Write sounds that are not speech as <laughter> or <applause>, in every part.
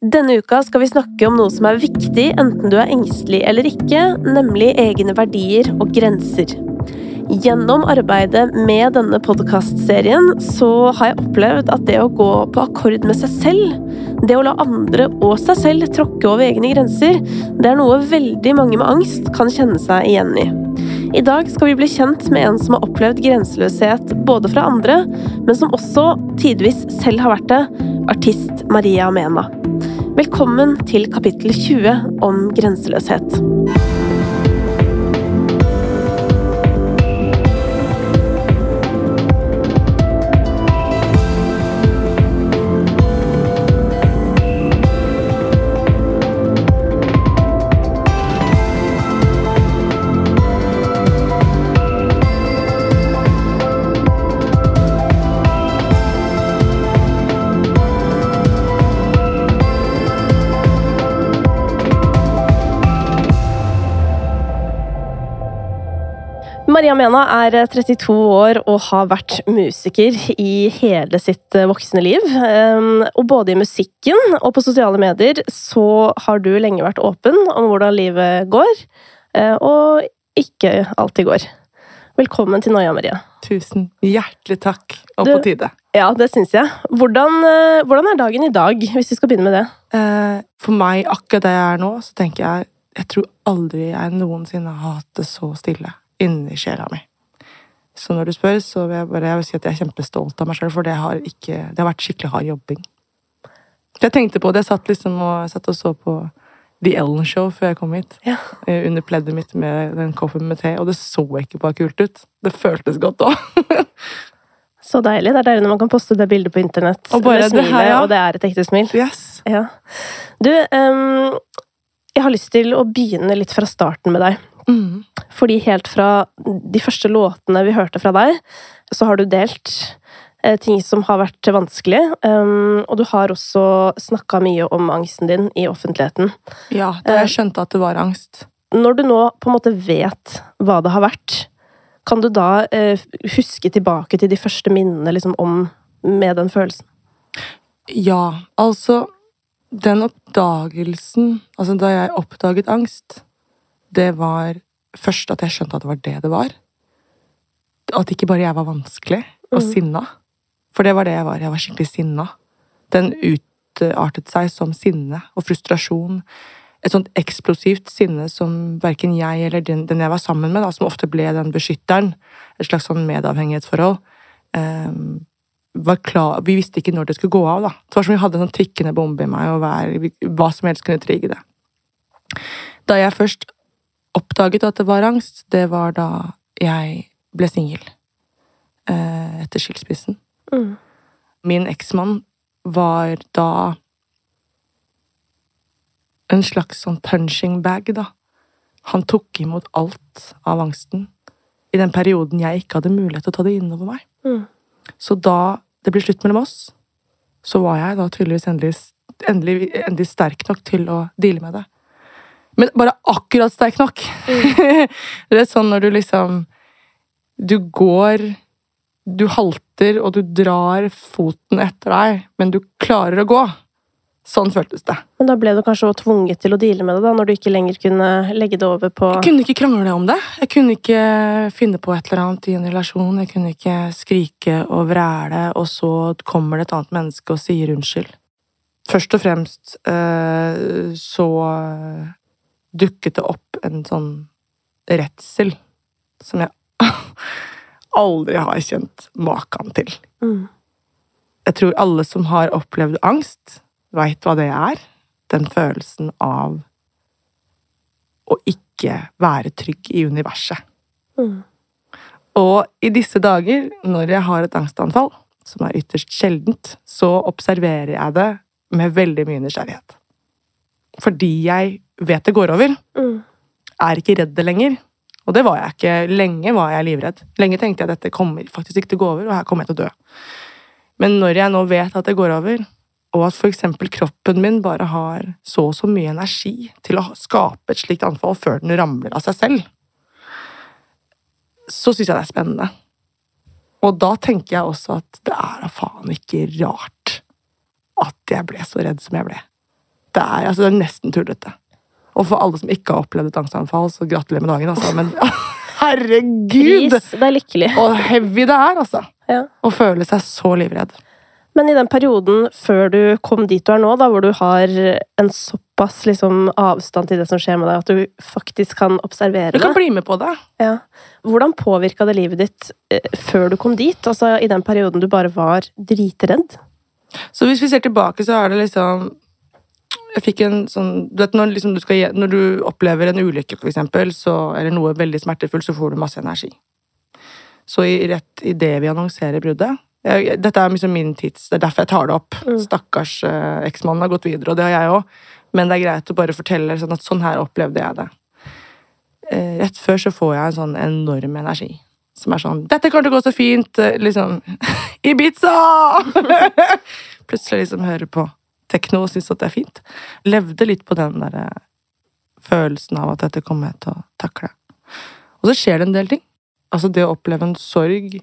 Denne uka skal vi snakke om noe som er viktig enten du er engstelig eller ikke, nemlig egne verdier og grenser. Gjennom arbeidet med denne podkastserien så har jeg opplevd at det å gå på akkord med seg selv, det å la andre og seg selv tråkke over egne grenser, det er noe veldig mange med angst kan kjenne seg igjen i. I dag skal vi bli kjent med en som har opplevd grenseløshet både fra andre, men som også tidvis selv har vært det, artist Maria Mena. Velkommen til kapittel 20 om grenseløshet. Maria Mena er 32 år og har vært musiker i hele sitt voksne liv. Ehm, og både i musikken og på sosiale medier så har du lenge vært åpen om hvordan livet går, eh, og ikke alltid går. Velkommen til Noia, Maria. Tusen hjertelig takk, og Du- på tide. Ja, det syns jeg. Hvordan, eh, hvordan er dagen i dag, hvis vi skal begynne med det? Eh, For meg, akkurat der jeg er nå, så tenker jeg jeg tror aldri jeg noensinne har hatt det så stille inni sjela mi. Så når du spør, så vil jeg bare jeg vil si at jeg er kjempestolt av meg sjøl, for det har, ikke, det har vært skikkelig hard jobbing. Jeg tenkte på det, jeg satt liksom og, satt og så på The Ellen Show før jeg kom hit. Ja. eh, Under pleddet mitt med den koppen med te, og det så ikke bare kult ut. Det føltes godt òg. <laughs> Så deilig. Det er deilig når man kan poste det bildet på internett Og bare det smilet, her, ja. og det er et ekte smil. Yes. Ja. Du, um, jeg har lyst til å begynne litt fra starten med deg. Mm. Fordi helt fra de første låtene vi hørte fra deg, så har du delt eh, ting som har vært vanskelig. ehm, og du har også snakka mye om angsten din i offentligheten. Ja, da jeg skjønte at det var angst. Når du nå på en måte vet hva det har vært, kan du da eh, huske tilbake til de første minnene liksom, om med den følelsen? Ja, altså Den oppdagelsen Altså, da jeg oppdaget angst, det var først at jeg skjønte at det var det det var. At ikke bare jeg var vanskelig og mm. sinna. For det var det jeg var. Jeg var skikkelig sinna. Den utartet seg som sinne og frustrasjon. Et sånt eksplosivt sinne som verken jeg eller den, den jeg var sammen med, da, som ofte ble den beskytteren, et slags sånn medavhengighetsforhold, um, var klar, Vi visste ikke når det skulle gå av. da. Det var som vi hadde en sånn tikkende bombe i meg, og hver, hva som helst kunne trigge det. Da jeg først oppdaget at det var angst, det var da jeg ble singel. Eh, etter skilsmissen. Mm. Min eksmann var da en slags sånn punching bag, da. Han tok imot alt av angsten i den perioden jeg ikke hadde mulighet til å ta det innover meg. Mm. Så da det ble slutt mellom oss, så var jeg da tydeligvis endelig, endelig, endelig sterk nok til å deale med det. Men bare akkurat sterk nok. <laughs> Det er sånn når du liksom Du går Du halter, og du drar foten etter deg, men du klarer å gå. Sånn føltes det. Men da ble du kanskje også tvunget til å deale med det, da, når du ikke lenger kunne legge det over på Jeg kunne ikke krangle om det. Jeg kunne ikke finne på et eller annet i en relasjon. Jeg kunne ikke skrike og vræle, og så kommer det et annet menneske og sier unnskyld. Først og fremst eh, så dukket det opp en sånn redsel som jeg <laughs> aldri har kjent maken til. Mm. Jeg tror alle som har opplevd angst, veit hva det er. Den følelsen av å ikke være trygg i universet. Mm. Og i disse dager, når jeg har et angstanfall, som er ytterst sjeldent, så observerer jeg det med veldig mye nysgjerrighet. Fordi jeg vet det går over. Mm. Er ikke redd det lenger. Og det var jeg ikke. Lenge var jeg livredd. Lenge tenkte jeg at dette kommer faktisk ikke til å gå over, og her kommer jeg til å dø. Men når jeg nå vet at det går over, og at eksempel kroppen min bare har så og så mye energi til å skape et slikt anfall før den ramler av seg selv, så syns jeg det er spennende. Og da tenker jeg også at det er da faen ikke rart at jeg ble så redd som jeg ble. Det er, altså, det er nesten tullete. Og for alle som ikke har opplevd et angstanfall, så gratulerer med dagen, altså. Men <laughs> herregud! Pris, det er lykkelig. Og heavy det er, altså. Ja. Å føle seg så livredd. Men i den perioden før du kom dit du er nå, da, hvor du har en såpass liksom, avstand til det som skjer med deg, at du faktisk kan observere det Du kan det bli med på det. ja. Hvordan påvirka det livet ditt eh, før du kom dit? Altså i den perioden du bare var dritredd? Så hvis vi ser tilbake, så er det liksom Jeg fikk en sånn Du vet når, liksom du, skal, når du opplever en ulykke, for eksempel, så, eller noe veldig smertefullt, så får du masse energi. Så i, rett idet vi annonserer bruddet jeg, Dette er liksom min tids Det er derfor jeg tar det opp. Mm. Stakkars eh, eksmannen har gått videre, og det har jeg òg. Men det er greit å bare fortelle sånn at sånn her opplevde jeg det. Eh, rett før så får jeg en sånn enorm energi. Som er sånn 'Dette kommer til å gå så fint!' eh, Liksom <laughs> Ibiza! <laughs> Plutselig liksom hører på tekno og syns at det er fint. Levde litt på den der eh, følelsen av at dette kommer jeg til å takle. Og så skjer det en del ting. Altså det å oppleve en sorg,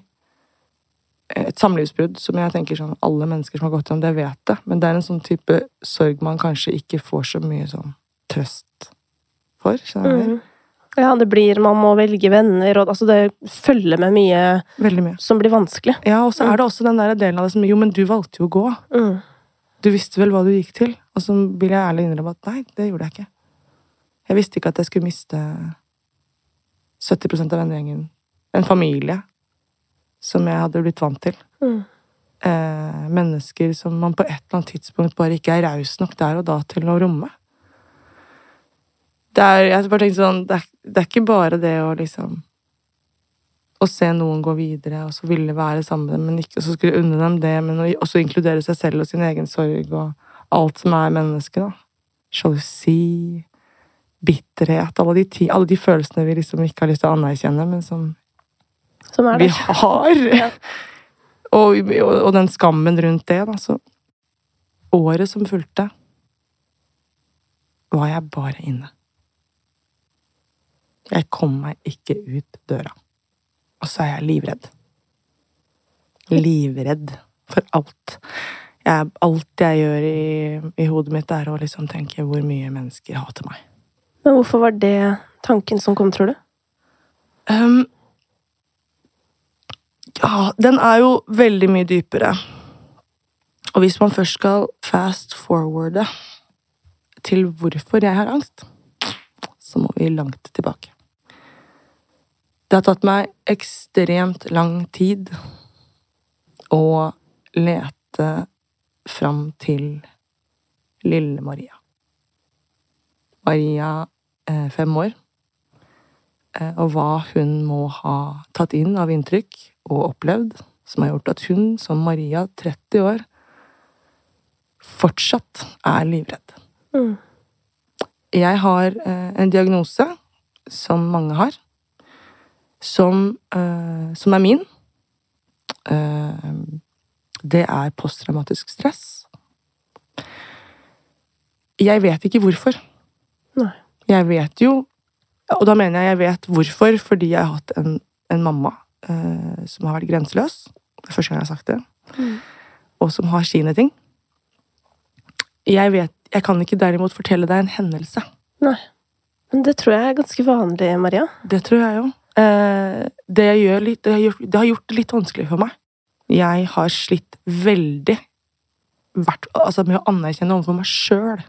et samlivsbrudd, som jeg tenker sånn alle mennesker som har gått gjennom det, vet det. Men det er en sånn type sorg man kanskje ikke får så mye sånn trøst for. skjønner du? Mm. Ja, det blir Man må velge venner, og altså det følger med mye mye. som blir vanskelig. Ja, og så er det også den der delen av det som Jo, men du valgte jo å gå. Mm. Du visste vel hva du gikk til? Og så vil jeg ærlig innrømme at nei, det gjorde jeg ikke. Jeg visste ikke at jeg skulle miste 70% av vennegjengen. En familie som jeg hadde blitt vant til. Mm. Eh, mennesker som man på et eller annet tidspunkt bare ikke er raus nok der og da til å romme. Det er, jeg bare tenkte sånn, det er, det er ikke bare det å liksom Å se noen gå videre, og så ville være sammen med dem, men ikke, og så skulle unne dem det, men også inkludere seg selv og sin egen sorg og alt som er menneske, da. Sjalusi, bitterhet, alle de, ti, alle de følelsene vi liksom ikke har lyst til å anerkjenne, men som Som vi har. Ja. <laughs> og, og, og den skammen rundt det, da. Så året som fulgte, var jeg bare inne. Jeg kom meg ikke ut døra. Og så er jeg livredd. Livredd for alt. Jeg, alt jeg gjør i, i hodet mitt, er å liksom tenke hvor mye mennesker hater meg. Men hvorfor var det tanken som kom, tror du? Um, ja, den er jo veldig mye dypere. Og hvis man først skal fast forwarde til hvorfor jeg har angst, så må vi langt tilbake. Det har tatt meg ekstremt lang tid å lete fram til lille Maria. Maria, er fem år, eh, og hva hun må ha tatt inn av inntrykk og opplevd, som har gjort at hun, som Maria, 30 år, fortsatt er livredd. Mm. Jeg har eh, en diagnose, som mange har, som, uh, som er min. uh, det er posttraumatisk stress. Jeg vet ikke hvorfor. Nei. Jeg vet jo Og da mener jeg jeg vet hvorfor, fordi jeg har hatt en, en mamma uh, som har vært grenseløs. Det er første gang jeg har sagt det. Mm. Og som har sine ting. Jeg vet Jeg kan ikke derimot fortelle deg en hendelse. Nei. Men det tror jeg er ganske vanlig, Maria. Det tror jeg jo. Eh, det, jeg gjør litt, det, har gjort, det har gjort det litt vanskelig for meg. Jeg har slitt veldig vært, altså med å anerkjenne overfor meg sjøl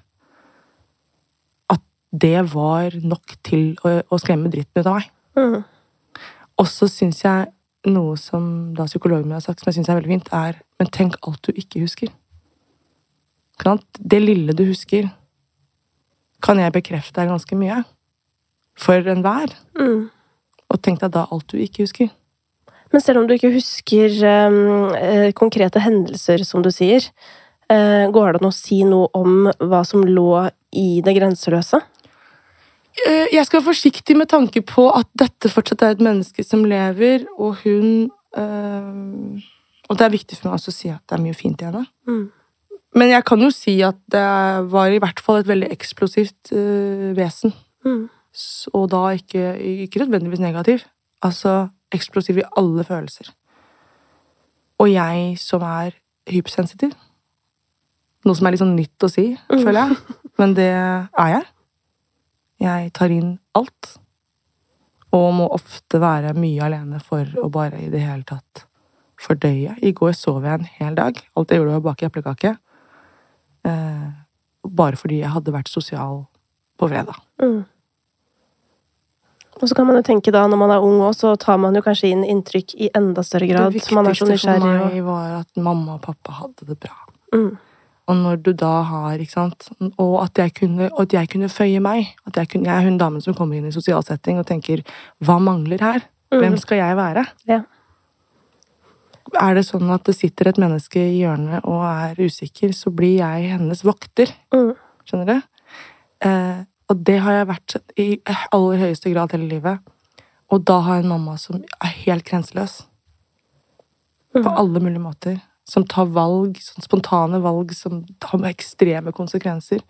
at det var nok til å, å skremme dritten ut av meg. Mm. Og så syns jeg noe som da psykologen min har sagt, som jeg syns er veldig fint, er Men tenk alt du ikke husker. Det lille du husker, kan jeg bekrefte er ganske mye. For enhver. Mm. Og tenk deg da alt du ikke husker. Men selv om du ikke husker um, eh, konkrete hendelser, som du sier, eh, går det an å si noe om hva som lå i det grenseløse? Eh, Jeg skal være forsiktig med tanke på at dette fortsatt er et menneske som lever, og hun eh, Og det er viktig for meg også å si at det er mye fint i henne. Mm. Men jeg kan jo si at det var i hvert fall et veldig eksplosivt eh, vesen. Mm. Og da ikke, ikke nødvendigvis negativ. Altså eksplosiv i alle følelser. Og jeg som er hypersensitiv Noe som er litt sånn nytt å si, Mm. føler jeg. men det er jeg. Jeg tar inn alt. Og må ofte være mye alene for å bare i det hele tatt fordøye. I går sov jeg en hel dag. Alt jeg gjorde, var å bake eplekake. Eh, bare fordi jeg hadde vært sosial på fredag. Mm. Og så kan man jo tenke da, når man er ung òg, så tar man jo kanskje inn inntrykk i enda større grad. Det viktigste for meg var at mamma og pappa hadde det bra. mm. Og når du da har, ikke sant Og at jeg kunne, og at jeg kunne føye meg. At jeg, kunne, jeg er hun damen som kommer inn i sosial setting og tenker Hva mangler her? Hvem Mm. skal jeg være? Ja. Er det sånn at det sitter et menneske i hjørnet og er usikker, så blir jeg hennes vokter. Mm. Skjønner du? Eh, og det har jeg vært i aller høyeste grad hele livet. Og da har jeg en mamma som er helt grenseløs. På Mm. alle mulige måter. Som tar valg, sånn spontane valg som har med ekstreme konsekvenser.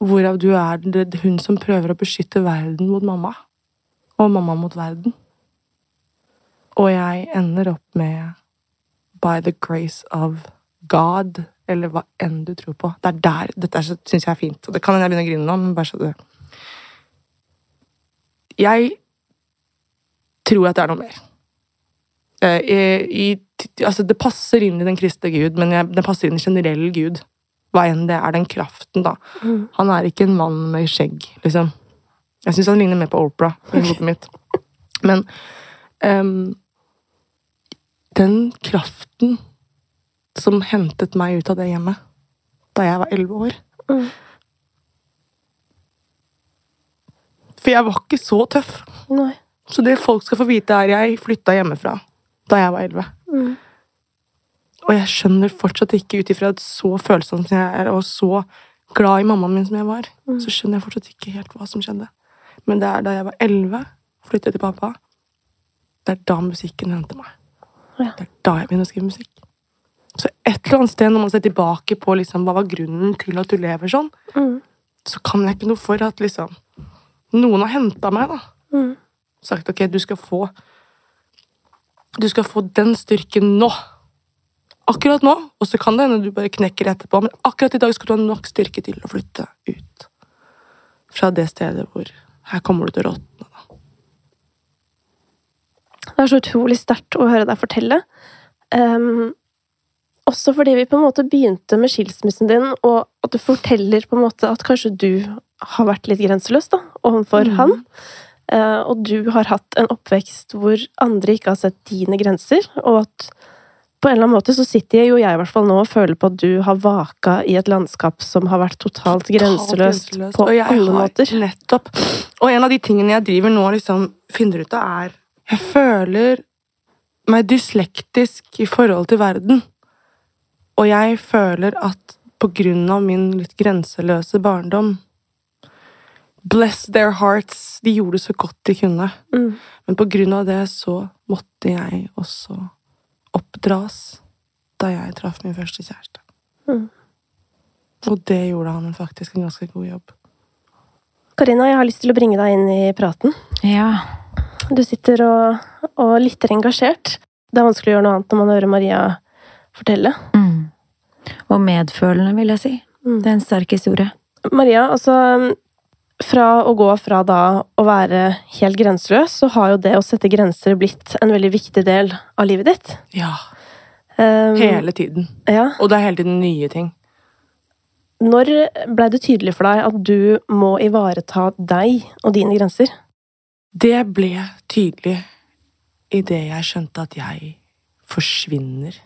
Hvorav du er hun som prøver å beskytte verden mot mamma. Og mamma mot verden. Og jeg ender opp med By the grace of God, eller hva enn du tror på. Det er der Dette syns jeg er fint. Og det kan hende jeg begynner å grine nå, men bare så du Jeg tror at det er noe mer. Eh, I, i, altså, det passer inn i den kristne Gud, men jeg, det passer inn i generell Gud. Hva enn det er, den kraften, da. Mm. Han er ikke en mann med skjegg, liksom. Jeg syns han ligner mer på Opera i hodet mitt. Men um, den kraften som hentet meg ut av det hjemmet da jeg var elleve år Mm. For jeg var ikke så tøff. Nei. Så det folk skal få vite, er jeg flytta hjemmefra da jeg var elleve. Mm. Og jeg skjønner fortsatt ikke, ut ifra så følsom som jeg er, og så glad i mammaen min som jeg var, Mm. så skjønner jeg fortsatt ikke helt hva som skjedde. Men det er da jeg var elleve, flyttet til pappa, det er da musikken henter meg. Ja. Det er da jeg begynner å skrive musikk. Så et eller annet sted, når man ser tilbake på liksom, hva var grunnen til at du lever sånn, Mm. så kan jeg ikke noe for at liksom Noen har henta meg, da. Mm. Sagt ok, du skal få Du skal få den styrken nå. Akkurat nå. Og så kan det hende du bare knekker etterpå, men akkurat i dag skal du ha nok styrke til å flytte ut. Fra det stedet hvor Her kommer du til å råtne. da. Det er så utrolig sterkt å høre deg fortelle. Ehm, også fordi vi på en måte begynte med skilsmissen din, og at du forteller på en måte at kanskje du har vært litt grenseløs da, overfor mm. han. Eh, og du har hatt en oppvekst hvor andre ikke har sett dine grenser, og at på en eller annen måte så sitter jo jeg i hvert fall nå og føler på at du har vaka i et landskap som har vært totalt grenseløst grenseløst, på jeg alle måter. Nettopp. Og en av de tingene jeg driver nå liksom finner ut av, er Jeg føler meg dyslektisk i forhold til verden. Og jeg føler at på grunn av min litt grenseløse barndom Bless their hearts. De gjorde så godt de kunne. Mm. Men på grunn av det så måtte jeg også oppdras da jeg traff min første kjæreste. Mm. Og det gjorde han faktisk en ganske god jobb. Karina, jeg har lyst til å bringe deg inn i praten. Ja. Du sitter og, og lytter engasjert. Det er vanskelig å gjøre noe annet når man hører Maria fortelle. Mm. Og medfølende, vil jeg si. Mm. Det er en sterk historie. Maria, altså Fra å gå fra da å være helt grenseløs, så har jo det å sette grenser blitt en veldig viktig del av livet ditt. Ja. Um, Hele tiden. Ja. Og det er hele tiden nye ting. Når blei det tydelig for deg at du må ivareta deg og dine grenser? Det ble tydelig idet jeg skjønte at jeg forsvinner.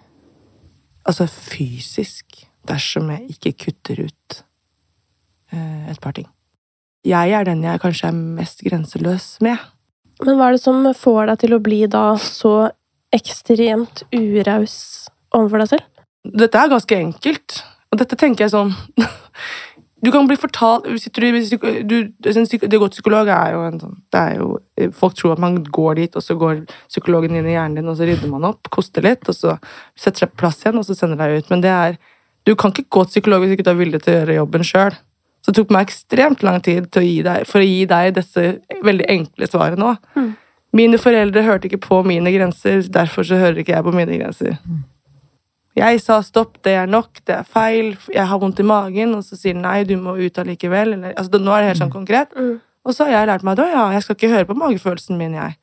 Altså fysisk, dersom jeg ikke kutter ut eh, et par ting. Jeg er den jeg kanskje er mest grenseløs med. Men hva er det som får deg til å bli da så ekstremt uraus overfor deg selv? Dette er ganske enkelt. Og dette tenker jeg sånn <laughs> Du kan bli fortalt sitter du, Det å gå til psykolog er jo en sånn det er jo, Folk tror at man går dit, og så går psykologen inn i hjernen din, og så rydder man opp, koster litt, og så setter seg på plass igjen, og så sender deg ut. Men det er Du kan ikke gå til psykolog hvis ikke du er villig til å gjøre jobben sjøl. Så det tok meg ekstremt lang tid å deg, for å gi deg disse veldig enkle svarene òg. Mm. Mine foreldre hørte ikke på mine grenser, derfor så hører ikke jeg på mine grenser. Jeg sa stopp, det er nok, det er feil, jeg har vondt i magen, og så sier den nei, du må ut allikevel. Eller, altså, nå er det helt sånn konkret. Mm. Og så har jeg lært meg at ja, jeg skal ikke høre på magefølelsen min, jeg.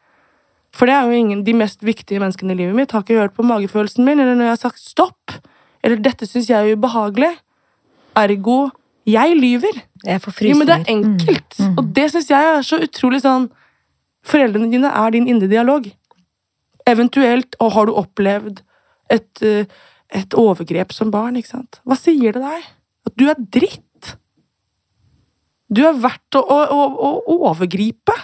For det er jo ingen, de mest viktige menneskene i livet mitt har ikke hørt på magefølelsen min, eller når jeg har sagt stopp. Eller dette syns jeg er ubehagelig. Ergo jeg lyver. Jeg får Jo, men det er enkelt. Mm, mm. Og det syns jeg er så utrolig sånn Foreldrene dine er din indre dialog. Eventuelt og har du opplevd et, eh, et overgrep som barn, ikke sant. Hva sier det deg? At du er dritt. Du er verdt å, å, å, overgripe.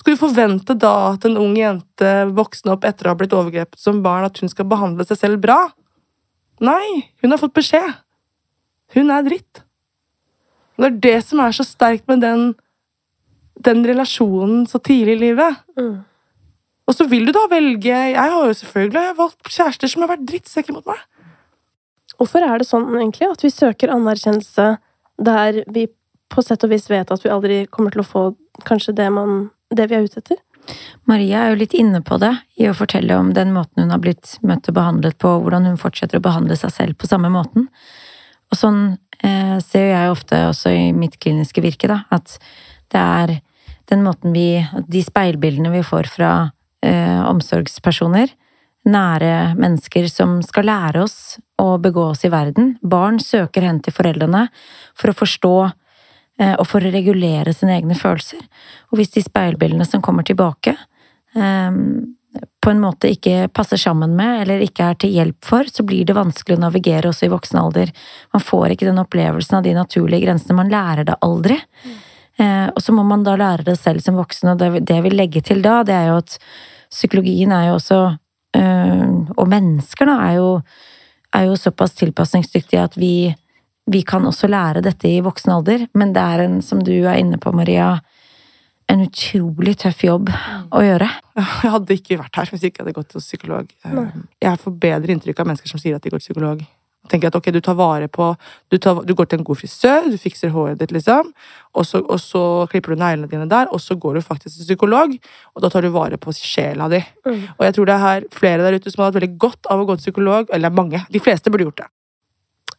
Skal du forvente da at en ung jente voksen opp etter å ha blitt overgrepet som barn, at hun skal behandle seg selv bra? Nei, hun har fått beskjed. Hun er dritt. Det er det som er så sterkt med den, den relasjonen så tidlig i livet. Mm. Og så vil du da velge Jeg har jo selvfølgelig valgt kjærester som har vært drittsekker mot meg. Hvorfor er det sånn egentlig at vi søker anerkjennelse der vi på sett og vis vet at vi aldri kommer til å få kanskje det, man, det vi er ute etter? Maria er jo litt inne på det i å fortelle om den måten hun har blitt møtt og behandlet på, og hvordan hun fortsetter å behandle seg selv på samme måten. Og sånn eh, ser jo jeg ofte også i mitt kliniske virke, da, at det er den måten vi De speilbildene vi får fra eh, omsorgspersoner, nære mennesker som skal lære oss å begå oss i verden. Barn søker hen til foreldrene for å forstå eh, og for å regulere sine egne følelser. Og hvis de speilbildene som kommer tilbake, eh, på en måte ikke passer sammen med, eller ikke er til hjelp for, så blir det vanskelig å navigere også i voksen alder. Man får ikke den opplevelsen av de naturlige grensene. Man lærer det aldri. Eh, og så må man da lære det selv som voksen, og det, jeg vil legge til da, det er jo at psykologien er jo også eh, Og mennesker, da, er jo, er jo såpass tilpasningsdyktige at vi, vi kan også lære dette i voksen alder, men det er en, som du er inne på, Maria, en utrolig tøff jobb å gjøre. <laughs> Jeg hadde ikke vært her hvis jeg ikke hadde gått til psykolog. Nei. Jeg får bedre inntrykk av mennesker som sier at de går til psykolog. Tenker at ok, du tar vare på Du, tar, du går til en god frisør, du fikser håret ditt, liksom. Og så, og så klipper du neglene dine der, og så går du faktisk til psykolog. Og da tar du vare på sjela di. Mm. Og jeg tror det er flere der ute som har hatt veldig godt av å gå til psykolog. Eller mange. De fleste burde gjort det.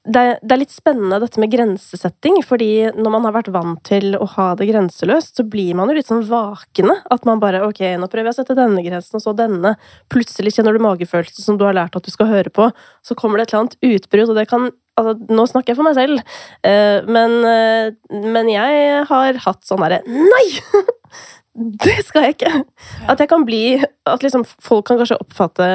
Det, det er litt spennende dette med grensesetting, fordi når man har vært vant til å ha det grenseløst, så blir man jo litt sånn vakne. At man bare ok, nå prøver jeg å sette denne grensen, og så denne. Plutselig kjenner du magefølelse som du har lært at du skal høre på. Så kommer det et eller annet utbrudd, og det kan Altså, nå snakker jeg for meg selv, eh, men, eh, men jeg har hatt sånn derre Nei! <laughs> Det skal jeg ikke! At jeg kan bli At liksom folk kan kanskje oppfatte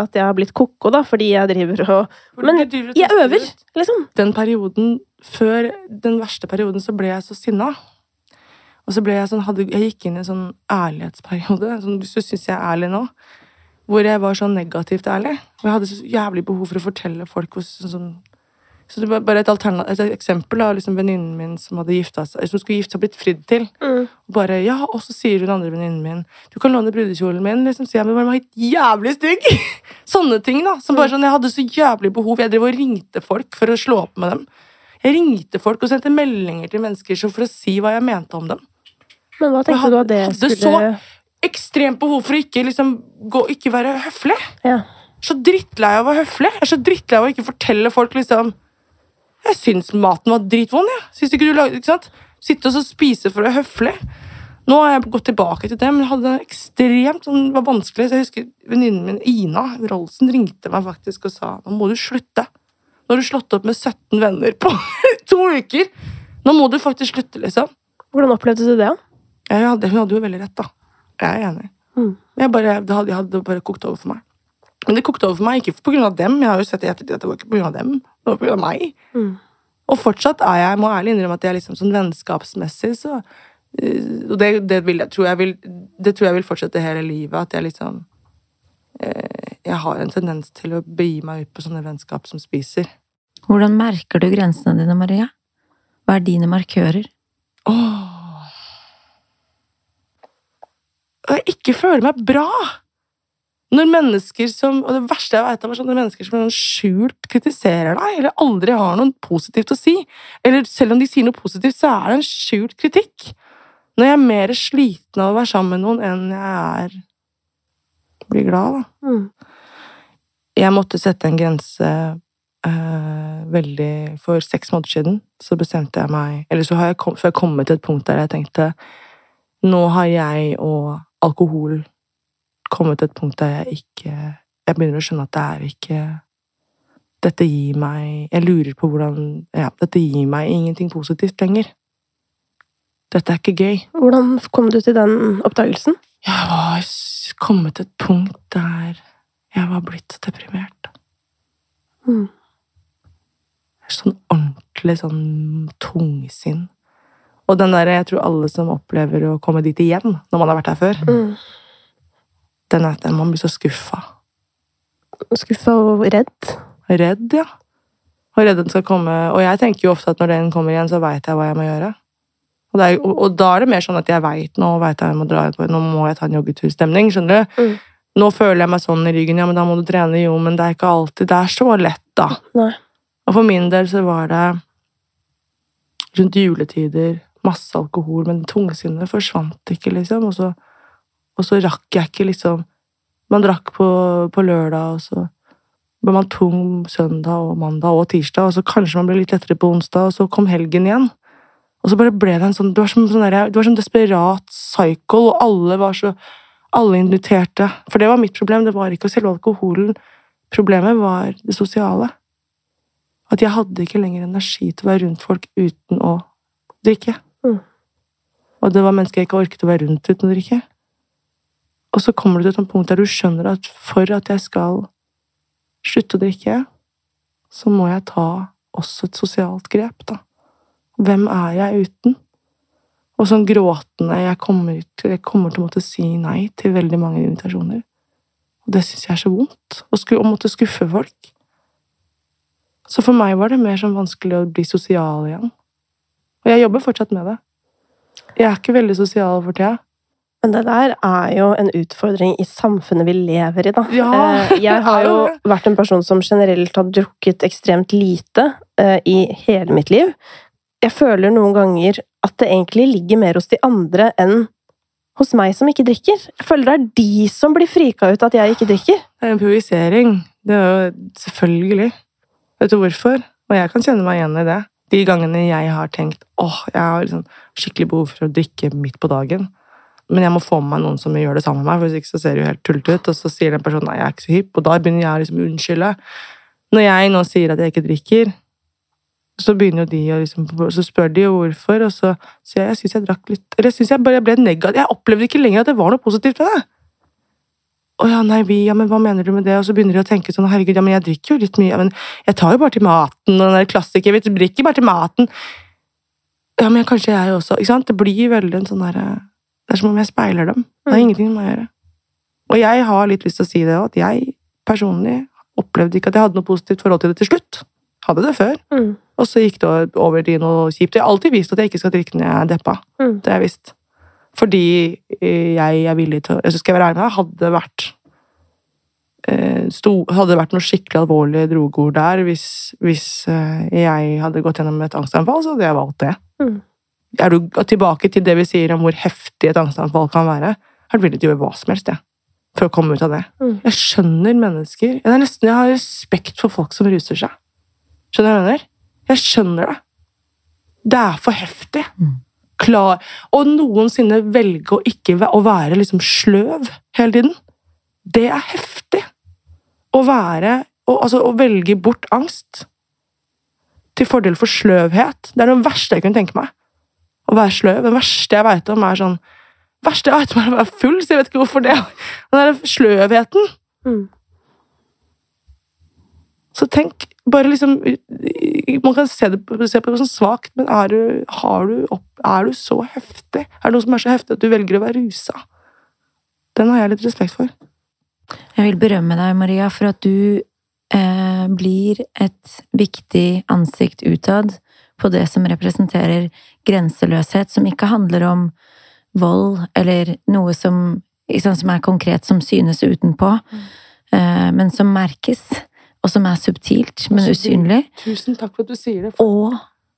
at jeg har blitt ko-ko, da, fordi jeg driver og Men jeg øver, liksom. den perioden før den verste perioden så ble jeg så sinna. Og så ble jeg sånn, hadde, jeg gikk inn i en sånn ærlighetsperiode, sånn, hvis du syns jeg er ærlig nå, hvor jeg var sånn negativt ærlig. Og jeg hadde så jævlig behov for å fortelle folk hvordan sånn, sånn så det var bare et, et eksempel av liksom venninnen min som hadde gifta seg, som skulle gifte seg og blitt fridd til. Mm. Bare, ja, og så sier hun andre venninnen min Du kan låne brudekjolen min. liksom, sier jeg, men den var helt jævlig stygg! <laughs> Sånne ting, da. Som bare sånn, Jeg hadde så jævlig behov. Jeg drev og ringte folk for å slå opp med dem. Jeg ringte folk og sendte meldinger til mennesker så for å si hva jeg mente om dem. Men hva Jeg tenkte du at det hadde skulle Ekstremt behov for å ikke liksom gå, ikke være høflig. Ja. Så drittlei av å være høflig. Jeg er så drittlei av å ikke fortelle folk liksom Jeg syns maten var dritvond, jeg. Syns ikke du lagde Ikke sant? Sitte og spise for være høflig. Nå har jeg gått tilbake til det, men jeg hadde det ekstremt sånn, det var vanskelig. Så jeg husker venninnen min Ina Rolsen ringte meg faktisk og sa nå må du slutte. Nå har du slått opp med 17 venner på <laughs> to uker. Nå må du faktisk slutte, liksom. Hvordan opplevde du det? Jeg hadde, hun hadde jo veldig rett, da. Jeg er enig. Mm. Jeg, bare, det hadde, jeg hadde bare kokt over for meg. Men det kokte over for meg, ikke av dem. Jeg har jo sett i ettertid at det var ikke pga. dem. Det var pga. meg. Mm. Og fortsatt er jeg, må ærlig innrømme at jeg liksom sånn vennskapsmessig, så øh, Og det, det, vil jeg, tror jeg vil, det tror jeg vil fortsette hele livet. At jeg liksom øh, Jeg har en tendens til å begi meg ut på sånne vennskap som spiser. Hvordan merker du grensene dine, Maria? Hva er dine markører? Åh. Jeg ikke føler meg bra! Når mennesker som Og det verste jeg vet, er sånne mennesker som sånn skjult kritiserer deg, eller aldri har noe positivt å si. Eller selv om de sier noe positivt, så er det en skjult kritikk. Når jeg er mer sliten av å være sammen med noen enn jeg er blir glad, da. Mm. Jeg måtte sette en grense eh, veldig For seks måneder siden så bestemte jeg meg Eller så har jeg, kom, så jeg kommet til et punkt der jeg tenkte Nå har jeg og alkohol kommet til et punkt der jeg ikke Jeg begynner å skjønne at det er ikke Dette gir meg Jeg lurer på hvordan Ja, dette gir meg ingenting positivt lenger. Dette er ikke gøy. Hvordan kom du til den oppdagelsen? Jeg var kommet til et punkt der jeg var blitt deprimert. Mm. Sånn ordentlig sånn tungsinn. Og den der, jeg tror alle som opplever å komme dit igjen når man har vært her før, Mm. Den at man blir så skuffa. Skuffa og redd? Redd, ja. Og redd den skal komme. Og jeg tenker jo ofte at når den kommer igjen, så veit jeg hva jeg må gjøre. Og, det er, og, og da er det mer sånn at jeg veit nå vet jeg, jeg må dra ut, nå må jeg ta en joggeturstemning. skjønner du? Mm. Nå føler jeg meg sånn i ryggen, ja, men da må du trene. Jo, men det er ikke alltid Det er så lett, da. Nei. Og for min del så var det rundt juletider masse alkohol, men tungsinnet forsvant ikke, liksom. Og så, og så rakk jeg ikke, liksom Man drakk på, på lørdag, og så ble man tung søndag og mandag og tirsdag, og så kanskje man ble litt lettere på onsdag, og så kom helgen igjen. Og så bare ble det en sånn Det var som sånn der, sånn desperat cycle, og alle var så Alle inviterte. For det var mitt problem, det var ikke selve alkoholen. Problemet var det sosiale. At jeg hadde ikke lenger energi til å være rundt folk uten å drikke. Mm. Og det var mennesker jeg ikke orket å være rundt uten å drikke. Og så kommer du til et punkt der du skjønner at for at jeg skal slutte å drikke, så må jeg ta også et sosialt grep, da. Hvem er jeg uten? Og sånn gråtende jeg kommer, til, jeg kommer til å måtte si nei til veldig mange invitasjoner. Og det syns jeg er så vondt. Å, å måtte skuffe folk. Så for meg var det mer sånn vanskelig å bli sosial igjen. Og jeg jobber fortsatt med det. Jeg er ikke veldig sosial for tida. Men det der er jo en utfordring i samfunnet vi lever i, da. Ja, Eh, Jeg har jo <laughs> jo vært en person som generelt har drukket ekstremt lite eh, i hele mitt liv. Jeg føler noen ganger at det egentlig ligger mer hos de andre enn hos meg som ikke drikker. Jeg føler det er de som blir frika ut at jeg ikke drikker. Det er en provisering. Det er jo selvfølgelig. Vet du hvorfor? Og jeg kan kjenne meg igjen i det. De gangene jeg har tenkt åh, jeg har liksom skikkelig behov for å drikke midt på dagen, men jeg må få med meg noen som gjør det sammen med meg, for hvis ikke så ser det jo helt tullete ut, og så sier den personen nei, jeg er ikke så hypp, og da begynner jeg å liksom unnskylde. Når jeg nå sier at jeg ikke drikker, så begynner jo de å liksom Så spør de jo hvorfor, og så sier jeg jeg syns jeg drakk litt Eller jeg syns jeg bare ble negativ. Jeg opplevde ikke lenger at det var noe positivt ved det. Å ja, nei, vi, ja, men hva mener du med det? Og så begynner de å tenke sånn, herregud, ja, men jeg drikker jo litt mye, ja, men jeg tar jo bare til maten, og den der klassiker, vi drikker bare til maten. Ja, men kanskje jeg også, ikke sant? Det blir veldig en sånn der, det er som om jeg speiler dem. Det har Mm. ingenting med meg å gjøre. Og jeg har litt lyst til å si det òg, at jeg personlig opplevde ikke at jeg hadde noe positivt forhold til det til slutt. Hadde det før. Mm. Og så gikk det over til noe kjipt. Jeg har alltid visst at jeg ikke skal drikke når jeg er deppa. Mm. Det har jeg visst. Fordi eh, jeg er villig til å Jeg skal være ærlig med deg, hadde det vært eh, sto, Hadde det vært noe skikkelig alvorlige drogord der hvis, hvis eh, jeg hadde gått gjennom et angstanfall, så hadde jeg valgt det. Mm. Er du tilbake til det vi sier om hvor heftig et angstanfall kan være, er du villig til å gjøre hva som helst, jeg. For å komme ut av det. Mm. Jeg skjønner mennesker Jeg, er nesten, jeg har respekt for folk som ruser seg. Skjønner du hva jeg mener? Jeg skjønner det. Det er for heftig. Mm. Klar. Og noensinne velge å ikke å være liksom sløv hele tiden. Det er heftig. Å være å, Altså, å velge bort angst til fordel for sløvhet. Det er det verste jeg kunne tenke meg. Å være sløv. Det verste jeg veit om, er sånn verste jeg vet om, er å være full, så jeg vet ikke hvorfor det. Den der sløvheten. Mm. Så tenk, bare liksom Man kan se, det, se på det som svakt, men er du, har du opp, er du så heftig? Er det noe som er så heftig at du velger å være rusa? Den har jeg litt respekt for. Jeg vil berømme deg, Maria, for at du eh, blir et viktig ansikt utad på det som representerer grenseløshet, som ikke handler om vold eller noe som, liksom, som er konkret, som synes utenpå, eh, men som merkes, og som er subtilt, men Og usynlig. Tusen takk for at du sier det. Og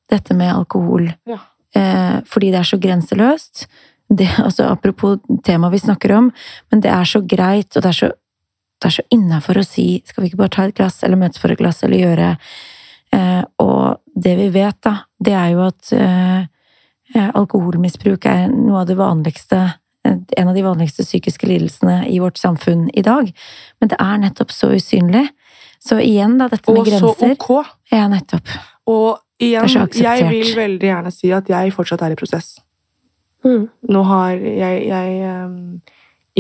dette med alkohol. Ja. Eh, fordi det er så grenseløst. Det, altså, apropos temaet vi snakker om, men det er så greit, og det er så det er så innafor å si 'skal vi ikke bare ta et glass', eller møtes for et glass, eller gjøre Og det vi vet, da, det er jo at eh, eh alkoholmisbruk er noe av det vanligste en av de vanligste psykiske lidelsene i vårt samfunn i dag. Men det er nettopp så usynlig. Så igjen, da, dette med grenser. Og så ok. Ja, nettopp. Og igjen, jeg vil veldig gjerne si at jeg fortsatt er i prosess. Mm. Nå har jeg, jeg,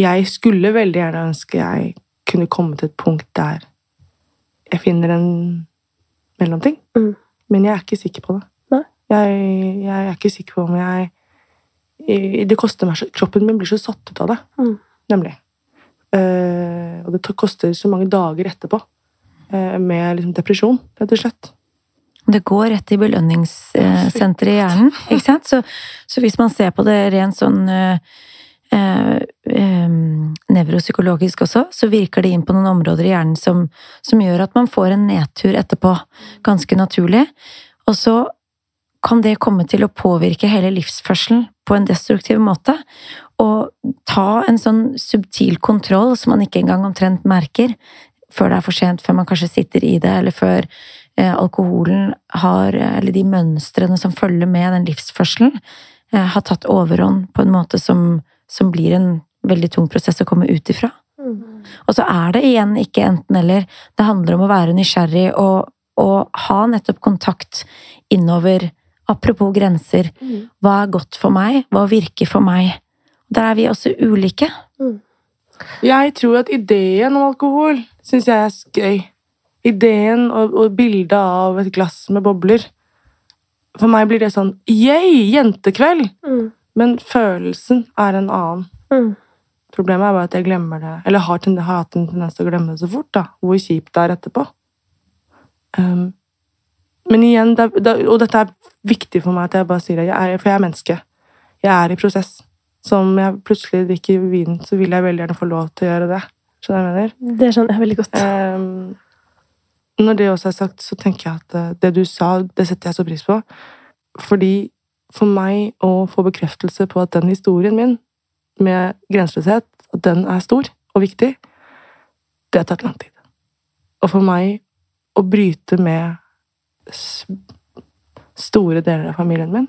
jeg skulle veldig gjerne ønske jeg kunne komme til et punkt der jeg finner en mellomting. Mm. Men jeg er ikke sikker på det. Jeg, jeg, er ikke sikker på om jeg Det koster meg Kroppen min blir så satt ut av det, mm. nemlig. Uh, og det koster så mange dager etterpå uh, med liksom, depresjon, rett og slett. Det går rett i belønningssenteret i hjernen, ikke sant? Så, så, hvis man ser på det rent sånn uh, eh, nevropsykologisk også, så virker det inn på noen områder i hjernen som, som, gjør at man får en nedtur etterpå, ganske naturlig. Og så kan det komme til å påvirke hele livsførselen på en destruktiv måte. Og ta en sånn subtil kontroll som man ikke engang omtrent merker, før det er for sent, før man kanskje sitter i det, eller før eh, alkoholen har Eller de mønstrene som følger med den livsførselen, eh, har tatt overhånd på en måte som som blir en veldig tung prosess å komme ut ifra. Mm. Og så er det igjen ikke enten-eller. Det handler om å være nysgjerrig og, og ha nettopp kontakt innover. Apropos grenser. Mm. Hva er godt for meg? Hva virker for meg? Der er vi også ulike. Mm. Jeg tror at ideen om alkohol syns jeg er gøy. Ideen og, og bildet av et glass med bobler. For meg blir det sånn yeah, jentekveld! Mm. Men følelsen er en annen. Mm. Problemet er bare at jeg glemmer det, eller har, har hatt en tendens til å glemme det så fort. da, Hvor kjipt det er etterpå. Um, men igjen, det, det, og dette er viktig for meg at jeg bare sier det, jeg er, for jeg er menneske. Jeg er i prosess. Så om jeg plutselig drikker vin, så vil jeg veldig gjerne få lov til å gjøre det. Skjønner du hva jeg mener? Det skjønner jeg veldig godt. Um, når det også er sagt, så tenker jeg at eh, det du sa, det setter jeg så pris på. Fordi for meg å få bekreftelse på at den historien min med grenseløshet, at den er stor og viktig, det har tatt lang tid. Og for meg å bryte med store deler av familien min,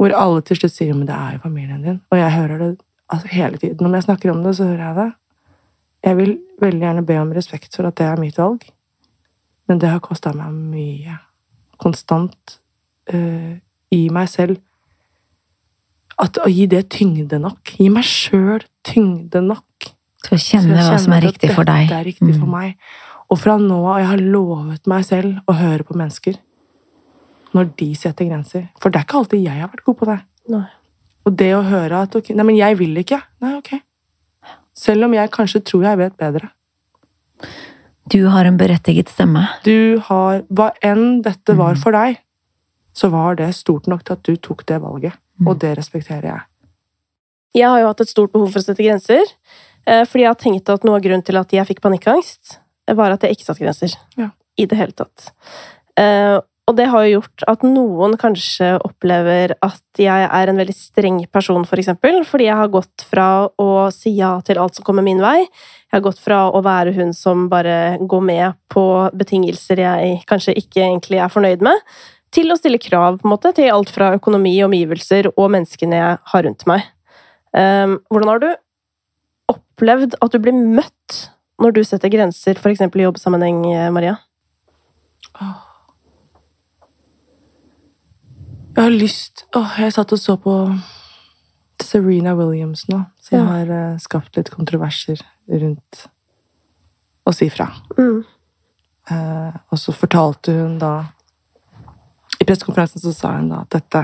hvor alle til slutt sier 'men det er jo familien din', og jeg hører det altså, hele tiden. Når jeg snakker om det, så hører jeg det. Jeg vil veldig gjerne be om respekt for at det er mitt valg, men det har kosta meg mye. Konstant uh, i meg selv at Å gi det tyngde nok. Gi meg sjøl tyngde nok. Til å kjenne hva som er riktig for deg. Det er riktig mm. for meg. Og fra nå av jeg har lovet meg selv å høre på mennesker når de setter grenser. For det er ikke alltid jeg har vært god på det. Nei. Og det å høre at okay, Nei, men jeg vil ikke. Nei, ok. Selv om jeg kanskje tror jeg vet bedre. Du har en berettiget stemme. Du har Hva enn dette var mm. for deg, så var det stort nok til at du tok det valget. Mm. Og det respekterer jeg. Jeg har jo hatt et stort behov for å sette grenser. Eh, fordi jeg har tenkt at noe av grunnen til at jeg fikk panikkangst, var at jeg ikke satte grenser. Ja. I det hele tatt. Eh, og det har jo gjort at noen kanskje opplever at jeg er en veldig streng person, for eksempel, fordi jeg har gått fra å si ja til alt som kommer min vei. Jeg har gått fra å være hun som bare går med på betingelser jeg kanskje ikke egentlig er fornøyd med, til å stille krav på en måte, til alt fra økonomi, omgivelser og menneskene jeg har rundt meg. Um, hvordan har du opplevd at du blir møtt når du setter grenser, f.eks. i jobbsammenheng, Maria? Jeg har lyst Åh, Jeg satt og så på Serena Williams nå, som ja. har uh, skapt litt kontroverser rundt å si fra. Mm. Uh, og så fortalte hun da i pressekonferansen så sa hun da at dette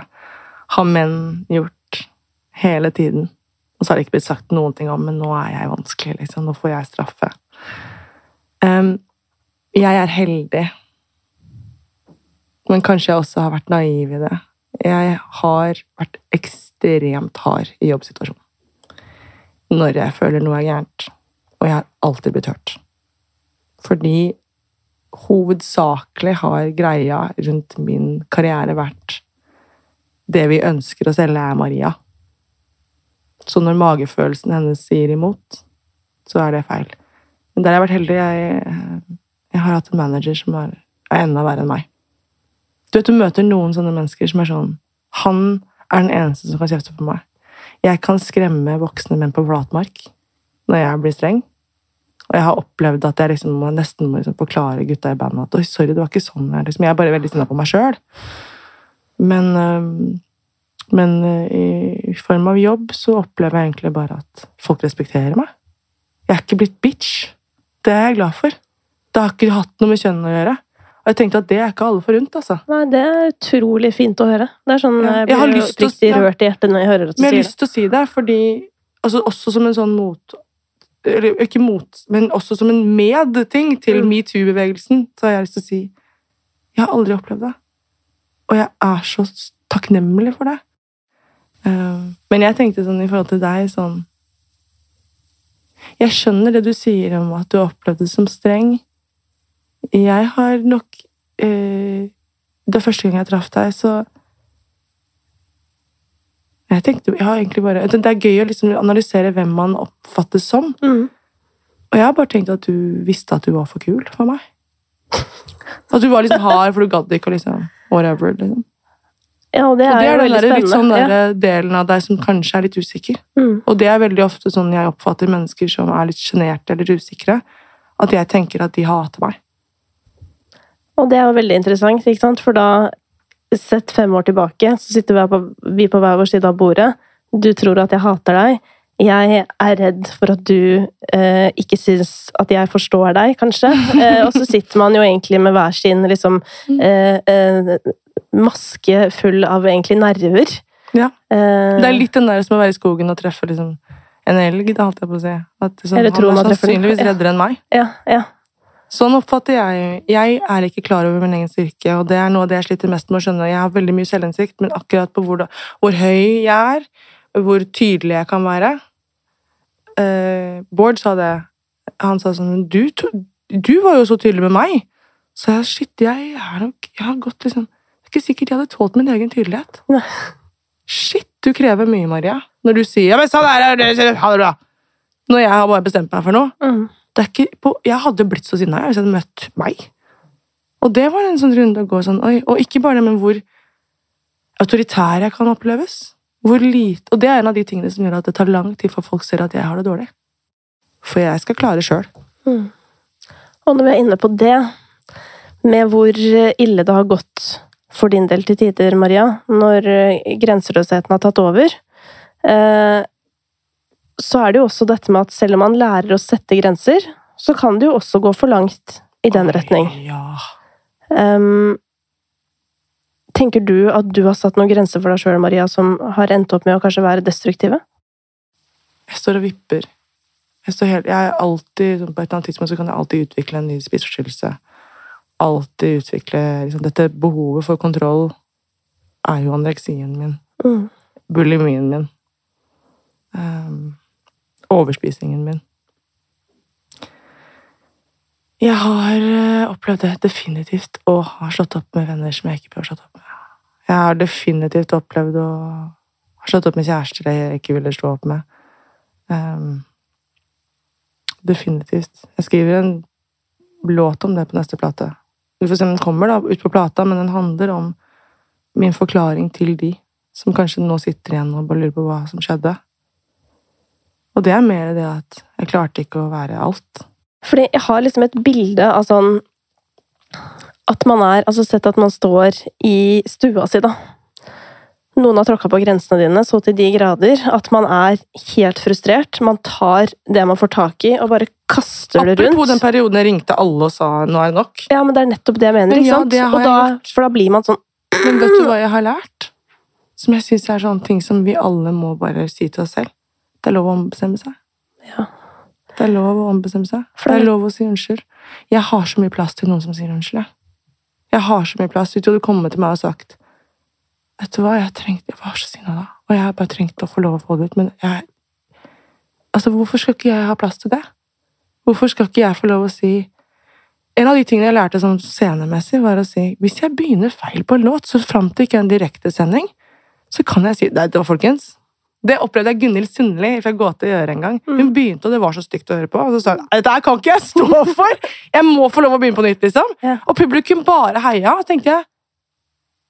har menn gjort hele tiden. Og så har det ikke blitt sagt noen ting om, men nå er jeg vanskelig, liksom. Nå får jeg straffe. Um, jeg er heldig, men kanskje jeg også har vært naiv i det. Jeg har vært ekstremt hard i jobbsituasjonen. Når jeg føler noe er gærent. Og jeg har alltid blitt hørt. Fordi hovedsakelig har greia rundt min karriere vært det vi ønsker å selge, er Maria. Så når magefølelsen hennes sier imot, så er det feil. Men der har jeg vært heldig. Jeg, jeg har hatt en manager som er, er enda verre enn meg. Du vet, du møter noen sånne mennesker som er sånn Han er den eneste som kan kjefte på meg. Jeg kan skremme voksne menn på flatmark når jeg blir streng. Og jeg har opplevd at jeg liksom nesten må liksom forklare gutta i bandet at oi, sorry, det var ikke sånn. Jeg, liksom, jeg er bare veldig sinna på meg sjøl. Men, men øh, i form av jobb så opplever jeg egentlig bare at folk respekterer meg. Jeg er ikke blitt bitch. Det er jeg glad for. Det har ikke hatt noe med kjønn å gjøre. Og jeg tenkte at det er ikke alle forunt, altså. Nei, det er utrolig fint å høre. Det er sånn, Ja, Jeg jeg har blir lyst til å- rørt i hjertet når jeg hører at du Men jeg har lyst til å si det, fordi altså, Også som en sånn mot Eller ikke mot, men også som en medting til Mm. metoo-bevegelsen, så har jeg lyst til å si Jeg har aldri opplevd det. Og jeg er så takknemlig for det. Uh, men jeg tenkte sånn i forhold til deg sånn Jeg skjønner det du sier om at du har opplevd det som streng. Jeg har nok uh, Det første gang jeg traff deg, så jeg tenkte, jeg har egentlig bare, Det er gøy å liksom analysere hvem man oppfattes som. Mm. Og jeg har bare tenkt at du visste at du var for kul for meg. At du var liksom hard, for du gadd ikke å liksom Whatever. liksom. Ja, og det Og er, det jo er den der, litt sånn der, der delen av deg som kanskje er litt usikker. Mm. Og det er veldig ofte sånn jeg oppfatter mennesker som er litt sjenerte eller usikre. At jeg tenker at de hater meg. Og det er jo veldig interessant, ikke sant? For da, sett fem år tilbake, så sitter vi på, vi på hver vår side av bordet. Du tror at jeg hater deg. Jeg er redd for at du eh, ikke syns at jeg forstår deg, kanskje. <laughs> Eh, og så sitter man jo egentlig med hver sin liksom, eh, eh, maske full av egentlig nerver. Ja. Eh, Det er litt den der som å være i skogen og treffe liksom en elg, da holdt jeg på å si. At sånn, han er sannsynligvis reddere enn meg. ja, ja. Sånn oppfatter jeg. Jeg er ikke klar over min egen styrke, og det er noe av det jeg sliter mest med å skjønne. Jeg har veldig mye selvinnsikt, men akkurat på hvor, hvor høy jeg er, hvor tydelig jeg kan være eh, Bård sa det. Han sa sånn du, du var jo så tydelig med meg! Så jeg shit, jeg er nok Jeg har gått liksom Det er ikke sikkert jeg hadde tålt min egen tydelighet. Nei. Shit, du krever mye, Maria. Når du sier ja, men sånn er det, ha det bra. Når jeg har bare bestemt meg for noe. Mm. Det er ikke på, jeg hadde blitt så sinna hvis jeg hadde møtt meg. Og det var en sånn runde å gå sånn oi, Og ikke bare det, men hvor autoritær jeg kan oppleves. Hvor lite, Og det er en av de tingene som gjør at det tar lang tid for folk ser at jeg har det dårlig. For jeg skal klare sjøl. Mm. Og når vi er inne på det, med hvor ille det har gått for din del til tider, Maria, når eh, grenseløsheten har tatt over, eh, så er det jo også dette med at selv om man lærer å sette grenser, så kan det jo også gå for langt i den retning. Ja. Um, tenker du at du har satt noen grenser for deg sjøl, Maria, som har endt opp med å kanskje være destruktive? Jeg står og vipper. Jeg, står helt, jeg er alltid, sånn på et eller annet tidspunkt så kan jeg alltid utvikle en ny spiseforstyrrelse. Alltid utvikle liksom, Dette behovet for kontroll er jo anoreksien min. Mm. bulimien min. Ehm, overspisingen min. Jeg har eh, opplevd det definitivt å ha slått opp med venner som jeg ikke bør ha slått opp med. Jeg har definitivt opplevd å ha slått opp med kjærester jeg ikke ville slå opp med. Um, definitivt. Jeg skriver en låt om det på neste plate. Vi får se om den kommer da, ut på plata, men den handler om min forklaring til de som kanskje nå sitter igjen og bare lurer på hva som skjedde. Og det er mer det at jeg klarte ikke å være alt. Fordi jeg har liksom et bilde av sånn At man er Altså sett at man står i stua si, da. Noen har tråkka på grensene dine så til de grader at man er helt frustrert. Man tar det man får tak i, og bare kaster det rundt. Apropos den perioden jeg ringte alle og sa 'nå er det nok'. Ja, men det er nettopp det jeg mener. Men ikke ja, sant? det og da, for da blir man sånn Men vet du hva jeg har lært? Som jeg syns er sånne ting som vi alle må bare si til oss selv. Det er lov å ombestemme seg. Ja. Det er lov å ombestemme seg. For det er lov å si unnskyld. Jeg har så mye plass til noen som sier unnskyld. Jeg, jeg har så mye plass. Hvis du hadde kommet til meg og sagt Vet du hva, jeg, trengte, jeg var så sinna da, og jeg har bare trengt å få lov å få det ut, men jeg Altså, hvorfor skal ikke jeg ha plass til det? Hvorfor skal ikke jeg få lov å si En av de tingene jeg lærte sånn scenemessig, var å si hvis jeg begynner feil på en låt, så fram til ikke en direktesending, så kan jeg si Nei, det var folkens. Det opplevde jeg Gunhild Sundli til å gjøre en gang. Hun Mm. begynte, og det var så stygt å høre på. Og så sa hun dette her kan ikke jeg stå <laughs> for! Jeg må få lov å begynne på nytt, liksom. Ja. Og publikum bare heia. Og tenkte jeg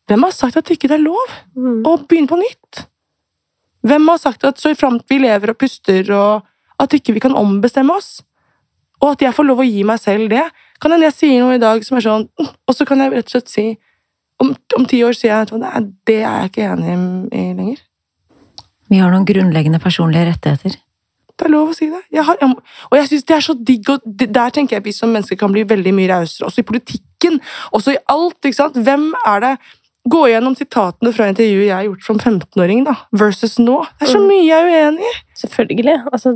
Hvem har sagt at ikke det er lov Mm. å begynne på nytt? Hvem har sagt at så framt vi lever og puster, og at ikke vi kan ombestemme oss? Og at jeg får lov å gi meg selv det? Kan hende jeg sier noe i dag som er sånn Og så kan jeg rett og slett si Om, om ti år sier jeg at det er jeg ikke enig i lenger. Vi har noen grunnleggende personlige rettigheter. Det er lov å si det. Jeg har, jeg, og jeg synes det er så digg, og det- der tenker jeg vi som mennesker kan bli veldig mye rausere. Også i politikken, også i alt. ikke sant? Hvem er det Gå gjennom sitatene fra intervjuet jeg har gjort som 15-åring, da, versus nå. Det er så Mm. mye jeg er uenig i. Selvfølgelig. Altså,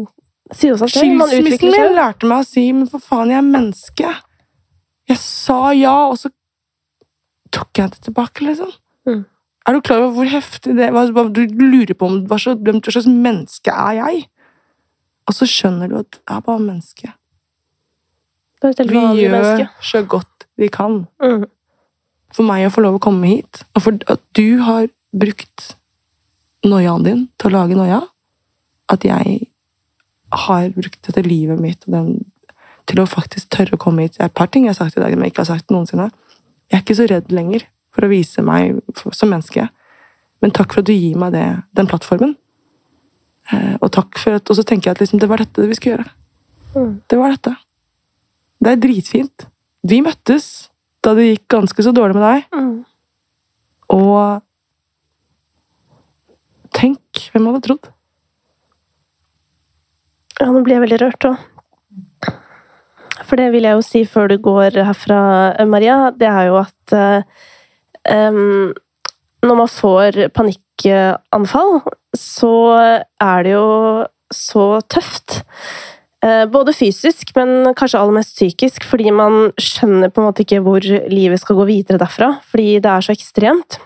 det sier seg selv. Man Skilsmissen min lærte meg å si men for faen, jeg er menneske. Jeg sa ja, og så tok jeg det tilbake, liksom. Er du klar over hvor heftig det var? Du lurer på om hva slags, menneske er jeg? Og så skjønner du at jeg er bare menneske. Er Vi gjør så godt vi kan. Mm. For meg å få lov å komme hit, og for at du har brukt noiaen din til å lage noia, at jeg har brukt dette livet mitt den, til å faktisk tørre å komme hit. Det er et par ting jeg har sagt i dag som jeg ikke har sagt noensinne. Jeg er ikke så redd lenger for å vise meg som menneske. Men takk for at du gir meg det, den plattformen. Eh, og takk for at, og så tenker jeg at liksom, det var dette vi skulle gjøre. Mm. Det var dette. Det er dritfint. Vi møttes da det gikk ganske så dårlig med deg. Mm. Og tenk, hvem hadde trodd? Ja, nå blir jeg veldig rørt òg. For det vil jeg jo si før du går herfra, Maria, det er jo at em, når man får panikkanfall, så er det jo så tøft. Eh, både fysisk, men kanskje aller mest psykisk, fordi man skjønner på en måte ikke hvor livet skal gå videre derfra, fordi det er så ekstremt.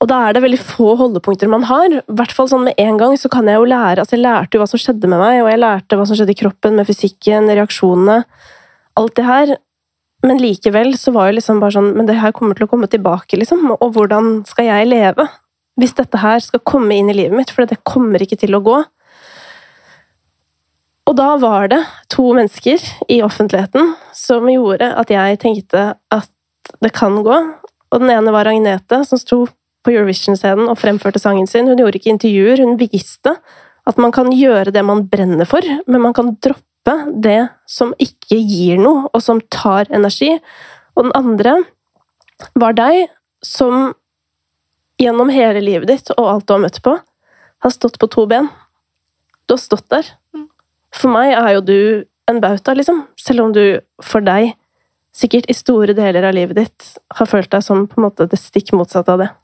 Og da er det veldig få holdepunkter man har. I hvert fall sånn med en gang så kan jeg jo lære altså Jeg lærte jo hva som skjedde med meg, og jeg lærte hva som skjedde i kroppen, med fysikken, reaksjonene. Alt det her. Men likevel så var jo liksom bare sånn Men det her kommer til å komme tilbake, liksom. Og hvordan skal jeg leve? Hvis dette her skal komme inn i livet mitt, for det kommer ikke til å gå. Og da var det to mennesker i offentligheten som gjorde at jeg tenkte at det kan gå. Og den ene var Agnete, som sto på Eurovision-scenen og fremførte sangen sin. Hun gjorde ikke intervjuer, hun viste at man kan gjøre det man brenner for, men man kan droppe det som ikke gir noe, og som tar energi. Og den andre var deg, som gjennom hele livet ditt og alt du har møtt på, har stått på to ben. Du har stått der. For meg er jo du en bauta, liksom. Selv om du, for deg, sikkert i store deler av livet ditt har følt deg som på en måte det stikk motsatte av det. <laughs>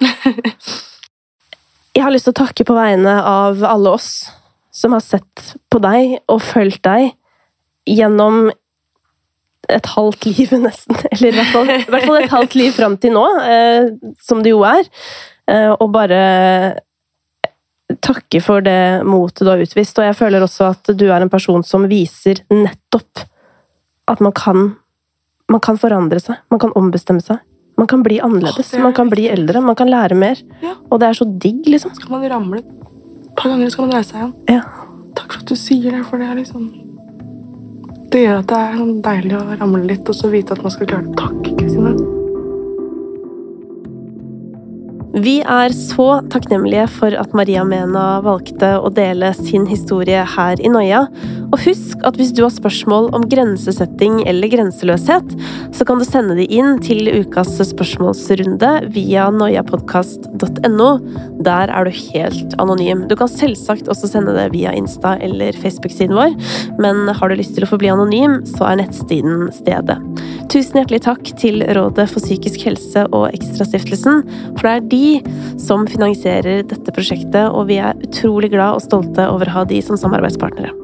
Jeg har lyst til å takke på vegne av alle oss som har sett på deg og følt deg gjennom et halvt liv, <laughs> nesten. Eller i hvert fall, i hvert fall et halvt liv fram til nå, eh, som det jo er. Eh, og bare takke for det motet du har utvist. Og jeg føler også at du er en person som viser nettopp at man kan man kan forandre seg, man kan ombestemme seg. Man kan bli annerledes, er man kan bli eldre, man kan lære mer. Og det er så digg, liksom. Skal man ramle et par ganger, skal man reise seg igjen. Ja. Takk for at du sier det, for det er liksom Det gjør at det er deilig å ramle litt, og så vite at man skal klare det. Takk, Kristine. Vi er så takknemlige for at Maria Mena valgte å dele sin historie her i Noia. Og husk at hvis du har spørsmål om grensesetting eller grenseløshet, så kan du sende de inn til ukas spørsmålsrunde via noiapodkast.no. Der er du helt anonym. Du kan selvsagt også sende det via Insta eller Facebook-siden vår, men har du lyst til å forbli anonym, så er nettsiden stedet. Tusen hjertelig takk til Rådet for psykisk helse og Ekstrastiftelsen, for det er de som finansierer dette prosjektet, og vi er utrolig glad og stolte over å ha de som samarbeidspartnere.